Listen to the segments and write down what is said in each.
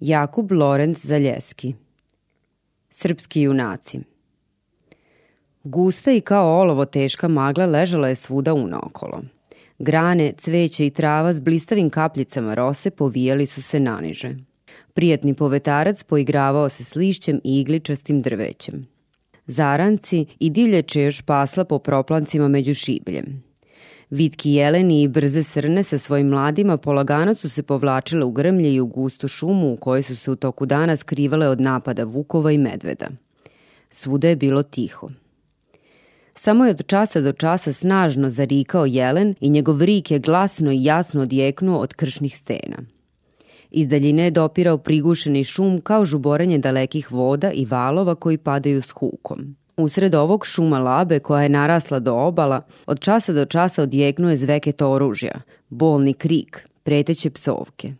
Jakub Lorenc Zaljeski Srpski junaci Gusta i kao olovo teška magla ležala je svuda unaokolo. Grane, cveće i trava s blistavim kapljicama rose povijali su se naniže. Prijetni povetarac poigravao se s lišćem i igličastim drvećem. Zaranci i divlječe još pasla po proplancima među šibljem. Vitki jeleni i brze srne sa svojim mladima polagano su se povlačile u grmlje i u gustu šumu u kojoj su se u toku dana skrivale od napada vukova i medveda. Svuda je bilo tiho. Samo je od časa do časa snažno zarikao jelen i njegov rik je glasno i jasno odjeknuo od kršnih stena. Iz daljine je dopirao prigušeni šum kao žuborenje dalekih voda i valova koji padaju s hukom. Usred ovog šuma labe koja je narasla do obala, od časa do časa odjeknuje zveket oružja, bolni krik, preteće psovke.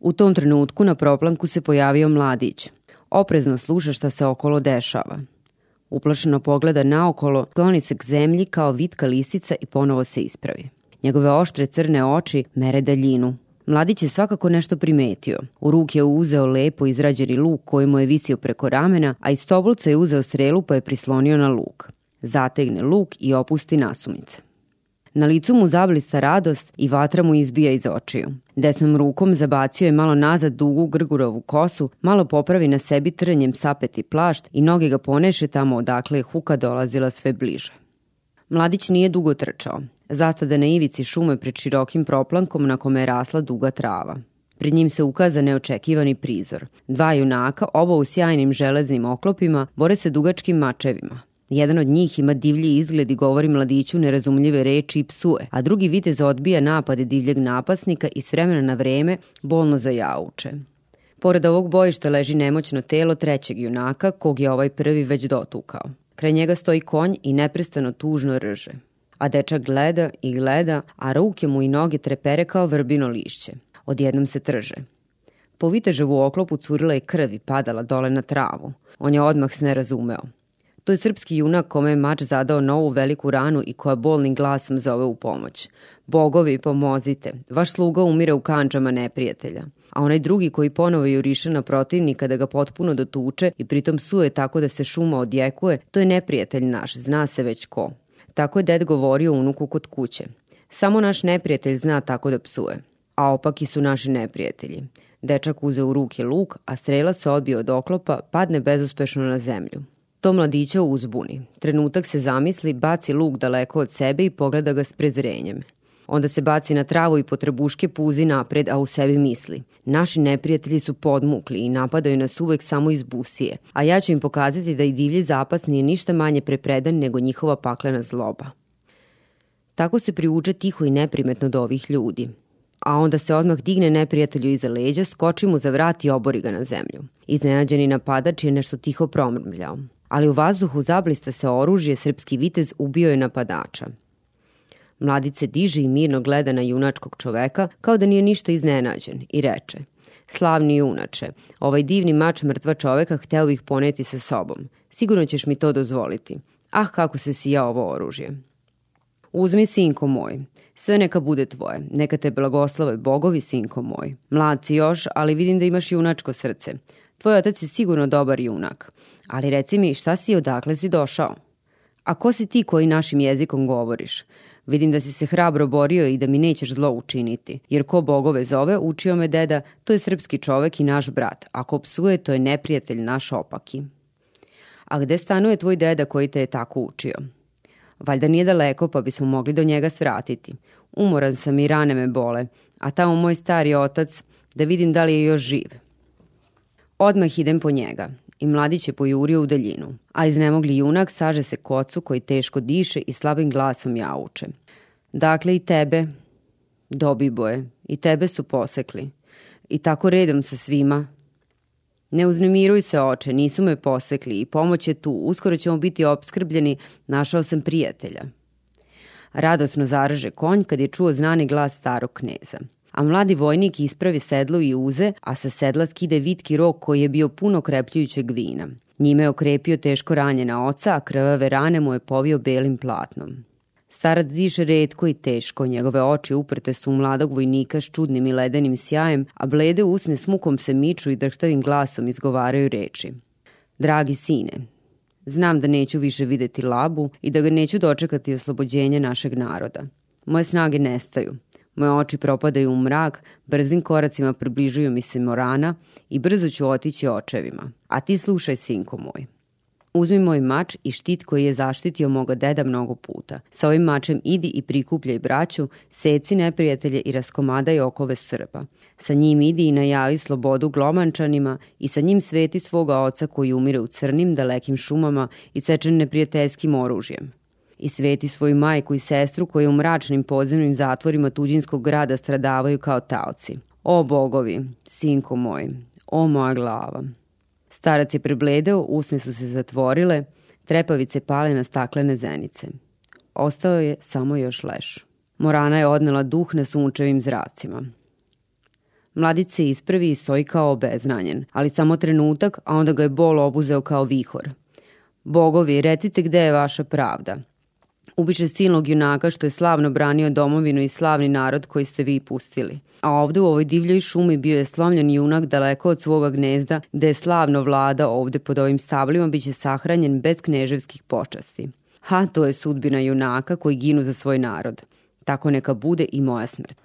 U tom trenutku na proplanku se pojavio mladić. Oprezno sluša šta se okolo dešava. Uplašeno pogleda naokolo, kloni se k zemlji kao vitka lisica i ponovo se ispravi. Njegove oštre crne oči mere daljinu, Mladić je svakako nešto primetio. U ruk je uzeo lepo izrađeni luk koji mu je visio preko ramena, a iz stobulca je uzeo strelu pa je prislonio na luk. Zategne luk i opusti nasumice. Na licu mu zablista radost i vatra mu izbija iz očiju. Desnom rukom zabacio je malo nazad dugu grgurovu kosu, malo popravi na sebi trnjem sapeti plašt i noge ga poneše tamo odakle je huka dolazila sve bliže. Mladić nije dugo trčao. Zastada na ivici šume pred širokim proplankom na kome je rasla duga trava. Pred njim se ukaza neočekivani prizor. Dva junaka, oba u sjajnim železnim oklopima, bore se dugačkim mačevima. Jedan od njih ima divlji izgled i govori mladiću nerazumljive reči i psuje, a drugi vitez odbija napade divljeg napasnika i s vremena na vreme bolno zajauče. Pored ovog bojišta leži nemoćno telo trećeg junaka, kog je ovaj prvi već dotukao. Kraj njega stoji konj i neprestano tužno rže. A dečak gleda i gleda, a ruke mu i noge trepere kao vrbino lišće. Odjednom se trže. Po viteževu oklopu curila je krv i padala dole na travu. On je odmah sve razumeo. To je srpski junak kome je mač zadao novu veliku ranu i koja bolnim glasom zove u pomoć. Bogovi, pomozite, vaš sluga umire u kanđama neprijatelja a onaj drugi koji ponovo juriše na protivnika da ga potpuno dotuče i pritom suje tako da se šuma odjekuje, to je neprijatelj naš, zna se već ko. Tako je ded govorio unuku kod kuće. Samo naš neprijatelj zna tako da psuje, a opaki su naši neprijatelji. Dečak uze u ruke luk, a strela se odbije od oklopa, padne bezuspešno na zemlju. To mladića uzbuni. Trenutak se zamisli, baci luk daleko od sebe i pogleda ga s prezrenjem. Onda se baci na travu i po trebuške puzi napred, a u sebi misli. Naši neprijatelji su podmukli i napadaju nas uvek samo iz busije, a ja ću im pokazati da i divlji zapas nije ništa manje prepredan nego njihova paklena zloba. Tako se priuče tiho i neprimetno do ovih ljudi. A onda se odmah digne neprijatelju iza leđa, skoči mu za vrat i obori ga na zemlju. Iznenađeni napadač je nešto tiho promrmljao. Ali u vazduhu zablista se oružje, srpski vitez ubio je napadača. Mladice diže i mirno gleda na junačkog čoveka kao da nije ništa iznenađen i reče Slavni junače, ovaj divni mač mrtva čoveka hteo bih poneti sa sobom. Sigurno ćeš mi to dozvoliti. Ah, kako se sija ovo oružje. Uzmi, sinko moj, sve neka bude tvoje, neka te blagoslove bogovi, sinko moj. Mlad si još, ali vidim da imaš junačko srce. Tvoj otac je sigurno dobar junak. Ali reci mi, šta si i odakle si došao? A ko si ti koji našim jezikom govoriš? Vidim da si se hrabro borio i da mi nećeš zlo učiniti. Jer ko bogove zove, učio me deda, to je srpski čovek i naš brat. Ako psuje, to je neprijatelj naš opaki. A gde stanuje tvoj deda koji te je tako učio? Valjda nije daleko, pa bismo mogli do njega svratiti. Umoran sam i rane me bole, a tamo moj stari otac, da vidim da li je još živ. Odmah idem po njega i mladić je pojurio u daljinu, a iznemogli junak saže se kocu koji teško diše i slabim glasom jauče. Dakle i tebe, dobiboje, i tebe su posekli. I tako redom sa svima. Ne uznemiruj se oče, nisu me posekli i pomoć je tu, uskoro ćemo biti obskrbljeni, našao sam prijatelja. Radosno zaraže konj kad je čuo znani glas starog kneza a mladi vojnik ispravi sedlo i uze, a sa sedla skide vitki rok koji je bio puno krepljujućeg vina. Njime je okrepio teško ranjena oca, a krvave rane mu je povio belim platnom. Starac diše redko i teško, njegove oči uprte su mladog vojnika s čudnim i ledenim sjajem, a blede usne s mukom se miču i drhtavim glasom izgovaraju reči. Dragi sine, znam da neću više videti labu i da ga neću dočekati oslobođenje našeg naroda. Moje snage nestaju. Moje oči propadaju u mrak, brzim koracima približuju mi se morana i brzo ću otići očevima. A ti slušaj, sinko moj. Uzmi moj mač i štit koji je zaštitio moga deda mnogo puta. Sa ovim mačem idi i prikupljaj braću, seci neprijatelje i raskomadaj okove Srba. Sa njim idi i najavi slobodu glomančanima i sa njim sveti svoga oca koji umire u crnim, dalekim šumama i sečen neprijateljskim oružjem. I sveti svoju majku i sestru koje u mračnim podzemnim zatvorima tuđinskog grada stradavaju kao taoci. O bogovi, sinko moj, o moja glava. Starac je prebledeo, usne su se zatvorile, trepavice pale na staklene zenice. Ostao je samo još leš. Morana je odnela duh na sunčevim zracima. Mladić se ispravi i stoji kao obeznanjen, ali samo trenutak, a onda ga je bol obuzeo kao vihor. Bogovi, recite gde je vaša pravda ubiše silnog junaka što je slavno branio domovinu i slavni narod koji ste vi pustili. A ovde u ovoj divljoj šumi bio je slomljen junak daleko od svoga gnezda, gde je slavno vlada ovde pod ovim stablima biće sahranjen bez kneževskih počasti. Ha, to je sudbina junaka koji ginu za svoj narod. Tako neka bude i moja smrt.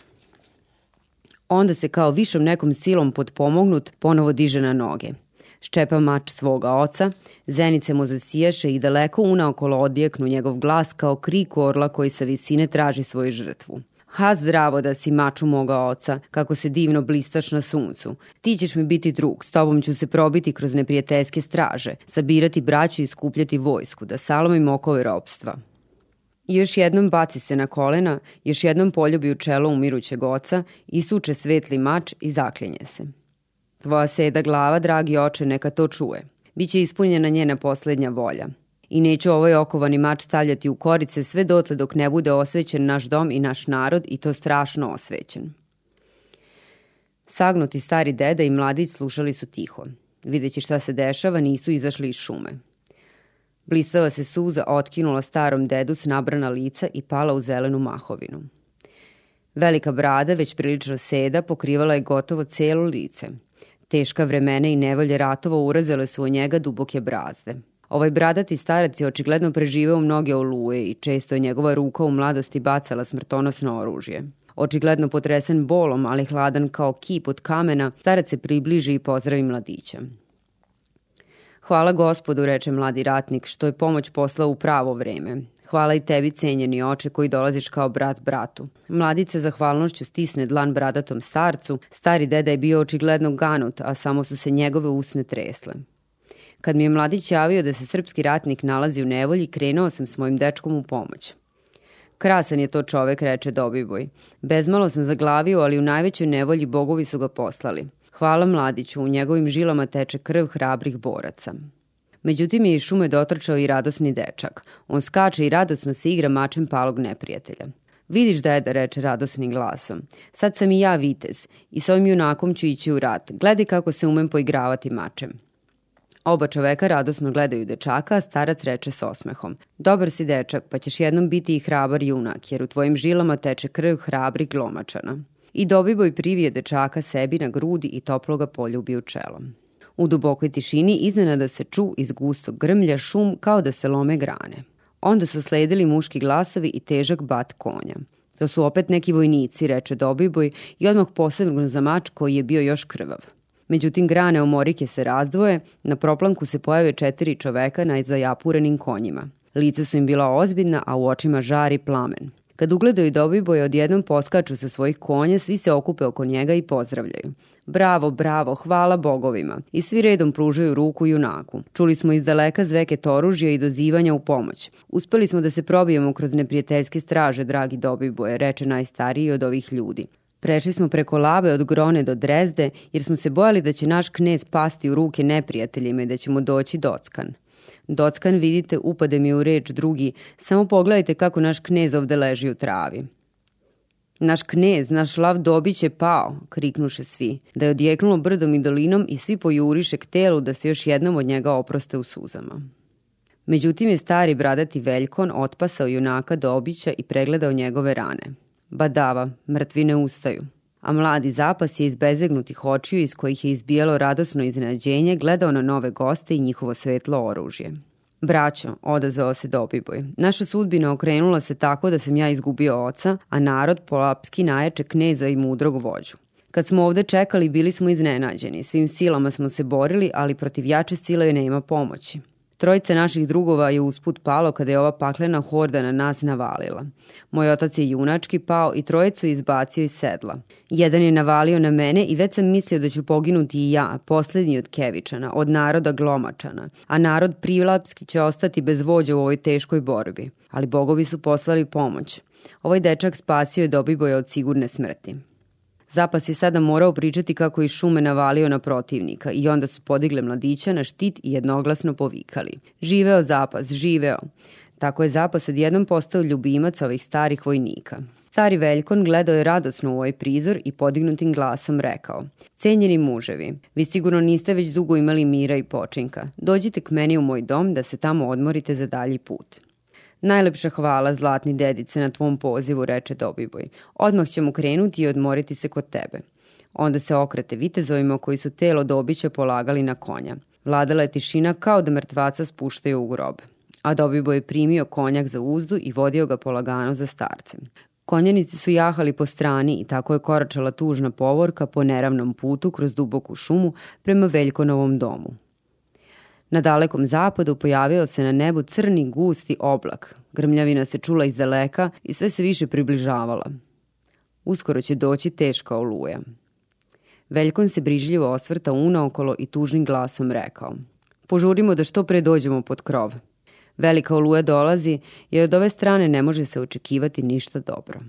Onda se kao višom nekom silom podpomognut ponovo diže na noge – Ščepa mač svoga oca, zenice mu zasijaše i daleko unaokolo odjeknu njegov glas kao krik orla koji sa visine traži svoju žrtvu. Ha zdravo da si maču moga oca, kako se divno blistaš na suncu. Ti ćeš mi biti drug, s tobom ću se probiti kroz neprijateljske straže, sabirati braću i skupljati vojsku, da salomim okove ropstva. I još jednom baci se na kolena, još jednom poljubi u čelo umirućeg oca, isuče svetli mač i zaklinje se. Tvoja seda glava, dragi oče, neka to čuje. Biće ispunjena njena poslednja volja. I neću ovaj okovani mač stavljati u korice sve dotle dok ne bude osvećen naš dom i naš narod i to strašno osvećen. Sagnuti stari deda i mladić slušali su tiho. Videći šta se dešava, nisu izašli iz šume. Blistava se suza otkinula starom dedu s nabrana lica i pala u zelenu mahovinu. Velika brada, već prilično seda, pokrivala je gotovo celo lice – Teška vremena i nevolje ratova urazile su o njega duboke brazde. Ovaj bradati starac je očigledno preživeo mnoge oluje i često je njegova ruka u mladosti bacala smrtonosno oružje. Očigledno potresen bolom, ali hladan kao kip od kamena, starac se približi i pozdravi mladića. Hvala gospodu, reče mladi ratnik, što je pomoć poslao u pravo vreme. Hvala i tebi, cenjeni oče, koji dolaziš kao brat bratu. Mladica zahvalnošću stisne dlan bradatom starcu, stari deda je bio očigledno ganut, a samo su se njegove usne tresle. Kad mi je mladić javio da se srpski ratnik nalazi u nevolji, krenuo sam s mojim dečkom u pomoć. Krasan je to čovek, reče Dobiboj. Bezmalo sam zaglavio, ali u najvećoj nevolji bogovi su ga poslali. Hvala mladiću, u njegovim žilama teče krv hrabrih boraca. Međutim je iz šume dotrčao i radosni dečak. On skače i radosno se igra mačem palog neprijatelja. Vidiš da je da reče radosnim glasom. Sad sam i ja vitez i s ovim junakom ću ići u rat. Gledaj kako se umem poigravati mačem. Oba čoveka radosno gledaju dečaka, a starac reče s osmehom. Dobar si dečak, pa ćeš jednom biti i hrabar junak, jer u tvojim žilama teče krv hrabri glomačana. I dobiboj privije dečaka sebi na grudi i toplo ga poljubi u čelo. U dubokoj tišini iznenada se ču iz gustog grmlja šum kao da se lome grane. Onda su sledili muški glasovi i težak bat konja. To su opet neki vojnici, reče Dobiboj i odmah posebno za mač koji je bio još krvav. Međutim, grane omorike se razdvoje, na proplanku se pojave četiri čoveka na zajapurenim konjima. Lice su im bila ozbiljna, a u očima žari plamen. Kad ugledaju Dobiboja, odjednom poskaču sa svojih konja, svi se okupe oko njega i pozdravljaju. Bravo, bravo, hvala bogovima. I svi redom pružaju ruku junaku. Čuli smo iz daleka zveket oružja i dozivanja u pomoć. Uspeli smo da se probijemo kroz neprijateljske straže, dragi Dobiboje, reče najstariji od ovih ljudi. Prešli smo preko lave od Grone do Drezde, jer smo se bojali da će naš knez pasti u ruke neprijateljima i da ćemo doći dockan. Dockan, vidite, upade mi u reč drugi, samo pogledajte kako naš knez ovde leži u travi. Naš knez, naš lav Dobić je pao, kriknuše svi, da je odjeknulo brdom i dolinom i svi pojuriše k telu da se još jednom od njega oproste u suzama. Međutim je stari bradati Veljkon otpasao junaka do obića i pregledao njegove rane. Badava, mrtvi ne ustaju. A mladi zapas je iz bezegnutih očiju iz kojih je izbijalo radosno iznenađenje gledao na nove goste i njihovo svetlo oružje. Braćo, odazvao se Dobiboj, naša sudbina okrenula se tako da sam ja izgubio oca, a narod polapski najače kneza i mudrog vođu. Kad smo ovde čekali, bili smo iznenađeni. Svim silama smo se borili, ali protiv jače sile nema pomoći. Trojice naših drugova je usput palo kada je ova paklena horda na nas navalila. Moj otac je junački pao i trojicu izbacio iz sedla. Jedan je navalio na mene i već sam mislio da ću poginuti i ja, poslednji od Kevičana, od naroda Glomačana, a narod Prilapski će ostati bez vođa u ovoj teškoj borbi. Ali bogovi su poslali pomoć. Ovaj dečak spasio je Dobiboja od sigurne smrti. Zapas je sada morao pričati kako je šume navalio na protivnika i onda su podigle mladića na štit i jednoglasno povikali. Živeo Zapas, živeo! Tako je Zapas odjednom postao ljubimac ovih starih vojnika. Stari Veljkon gledao je radosno u ovaj prizor i podignutim glasom rekao Cenjeni muževi, vi sigurno niste već dugo imali mira i počinka. Dođite k meni u moj dom da se tamo odmorite za dalji put. Najlepša hvala, zlatni dedice, na tvom pozivu, reče Dobiboj. Odmah ćemo krenuti i odmoriti se kod tebe. Onda se okrete vitezovima koji su telo Dobića polagali na konja. Vladala je tišina kao da mrtvaca spuštaju u grob. A Dobiboj je primio konjak za uzdu i vodio ga polagano za starcem. Konjanici su jahali po strani i tako je koračala tužna povorka po neravnom putu kroz duboku šumu prema Veljkonovom domu. Na dalekom zapadu pojavio se na nebu crni gusti oblak. Grmljavina se čula iz daleka i sve se više približavala. Uskoro će doći teška oluja. Veljkon se brižljivo osvrta unaokolo i tužnim glasom rekao. Požurimo da što pre dođemo pod krov. Velika oluja dolazi jer od ove strane ne može se očekivati ništa dobro.